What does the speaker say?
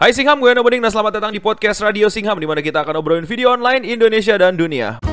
Hai Singham, gue Noboding nah, dan selamat datang di podcast Radio Singham di mana kita akan obrolin video online Indonesia dan dunia.